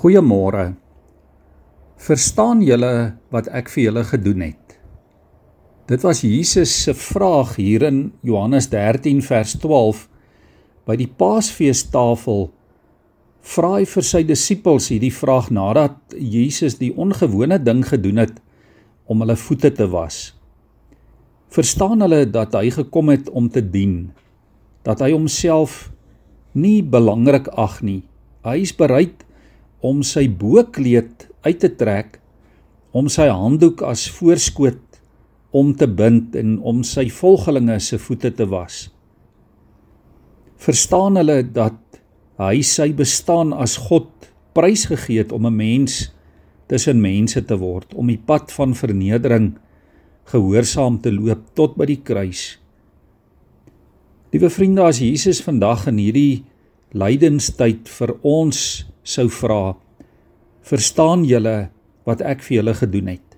Goeiemôre. Verstaan julle wat ek vir julle gedoen het? Dit was Jesus se vraag hier in Johannes 13 vers 12 by die Paasfeestafel. Vra hy vir sy disippels hierdie vraag nadat Jesus die ongewone ding gedoen het om hulle voete te was. Verstaan hulle dat hy gekom het om te dien? Dat hy homself nie belangrik ag nie. Hy is bereid om sy boekleed uit te trek om sy handdoek as voorskoot om te bind en om sy volgelinge se voete te was. Verstaan hulle dat hy sy bestaan as God prysgegee het om 'n mens tussen mense te word, om die pad van vernedering gehoorsaam te loop tot by die kruis. Liewe vriende, as Jesus vandag in hierdie lydenstyd vir ons sou vra: "Verstaan julle wat ek vir julle gedoen het?"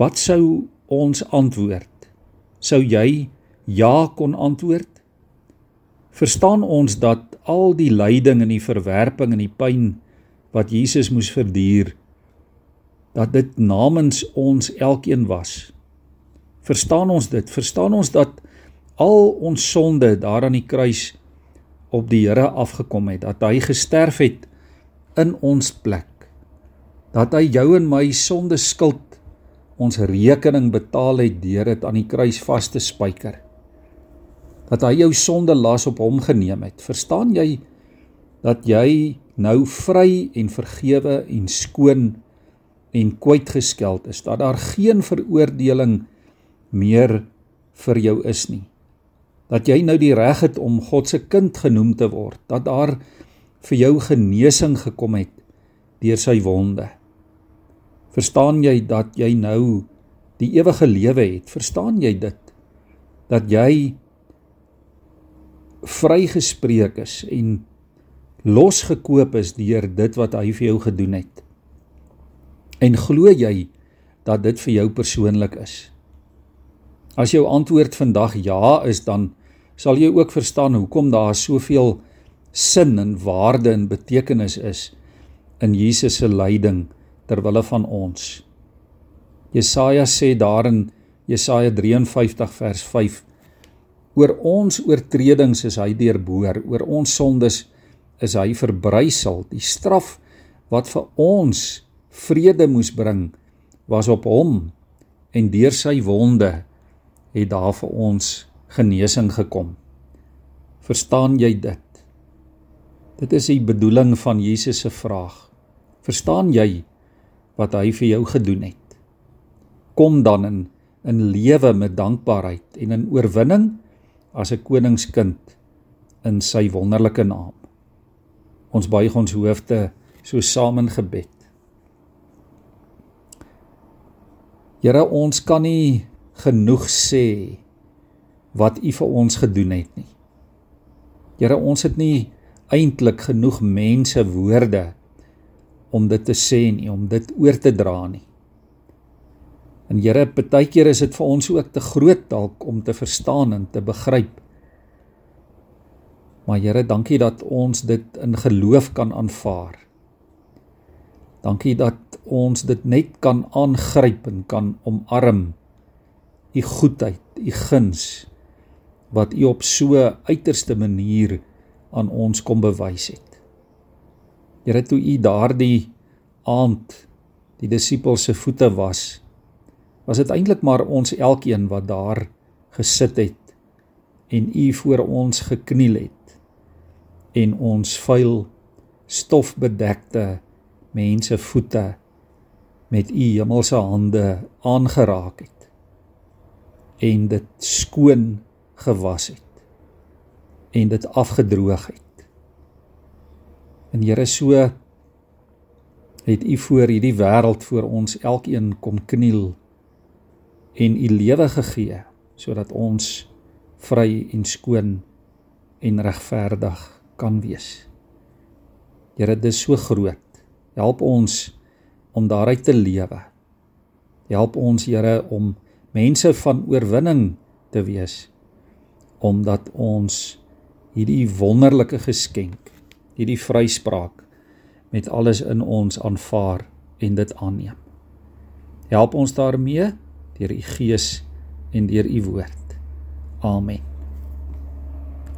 Wat sou ons antwoord? Sou jy ja kon antwoord? Verstaan ons dat al die lyding en die verwerping en die pyn wat Jesus moes verduur dat dit namens ons elkeen was? Verstaan ons dit? Verstaan ons dat al ons sonde daar aan die kruis op die Here afgekom het, dat hy gesterf het in ons plek. Dat hy jou en my sonde skuld ons rekening betaal het deur dit aan die kruis vas te spyker. Dat hy jou sonde las op hom geneem het. Verstaan jy dat jy nou vry en vergewe en skoon en kwytgeskeld is dat daar geen veroordeling meer vir jou is nie dat jy nou die reg het om God se kind genoem te word, dat daar vir jou genesing gekom het deur sy wonde. Verstaan jy dat jy nou die ewige lewe het? Verstaan jy dit? Dat jy vrygespreek is en losgekoop is deur dit wat hy vir jou gedoen het. En glo jy dat dit vir jou persoonlik is? As jou antwoord vandag ja is, dan sal jy ook verstaan hoekom daar soveel sin en waarde en betekenis is in Jesus se lyding ter wille van ons. Jesaja sê daarin Jesaja 53 vers 5 oor ons oortredings is hy deurboor, oor ons sondes is hy verbrysel. Die straf wat vir ons vrede moes bring was op hom en deur sy wonde het daar vir ons genesing gekom. Verstaan jy dit? Dit is die bedoeling van Jesus se vraag. Verstaan jy wat hy vir jou gedoen het? Kom dan in in lewe met dankbaarheid en in oorwinning as 'n koningskind in sy wonderlike naam. Ons buig ons hoofde so saam in gebed. Here, ons kan nie genoeg sê wat U vir ons gedoen het nie. Here, ons het nie eintlik genoeg mense woorde om dit te sê nie, om dit oor te dra nie. En Here, baie keer is dit vir ons ook te groot dalk om te verstaan en te begryp. Maar Here, dankie dat ons dit in geloof kan aanvaar. Dankie dat ons dit net kan aangryp en kan omarm. U goedheid, u guns wat U op so uiterste manier aan ons kom bewys het. Here toe U daardie aand die disippels se voete was, was dit eintlik maar ons elkeen wat daar gesit het en U voor ons gekniel het en ons vuil stofbedekte mense voete met u hemelse hande aangeraak het en dit skoon gewas het en dit afgedroog het. En Here so het U voor hierdie wêreld voor ons elkeen kom kniel en U lewe gegee sodat ons vry en skoon en regverdig kan wees. Here, dit is so groot. Help ons om daaruit te lewe. Help ons, Here, om mense van oorwinning te wees omdat ons hierdie wonderlike geskenk, hierdie vryspraak met alles in ons aanvaar en dit aanneem. Help ons daarmee deur u Gees en deur u woord. Amen.